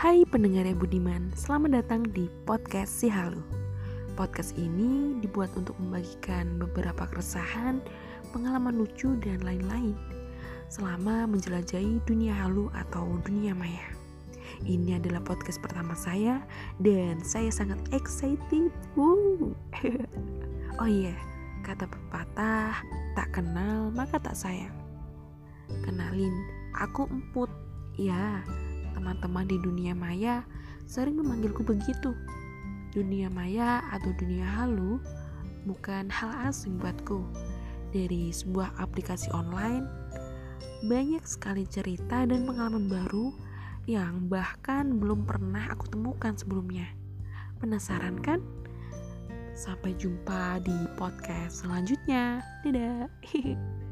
Hai pendengar yang budiman, selamat datang di podcast Si Halu. Podcast ini dibuat untuk membagikan beberapa keresahan, pengalaman lucu, dan lain-lain selama menjelajahi dunia halu atau dunia maya. Ini adalah podcast pertama saya dan saya sangat excited. Oh iya, kata pepatah, tak kenal maka tak sayang. Kenalin, aku emput. Ya, teman-teman di dunia maya sering memanggilku begitu. Dunia maya atau dunia halu bukan hal asing buatku. Dari sebuah aplikasi online, banyak sekali cerita dan pengalaman baru yang bahkan belum pernah aku temukan sebelumnya. Penasaran kan? Sampai jumpa di podcast selanjutnya. Dadah.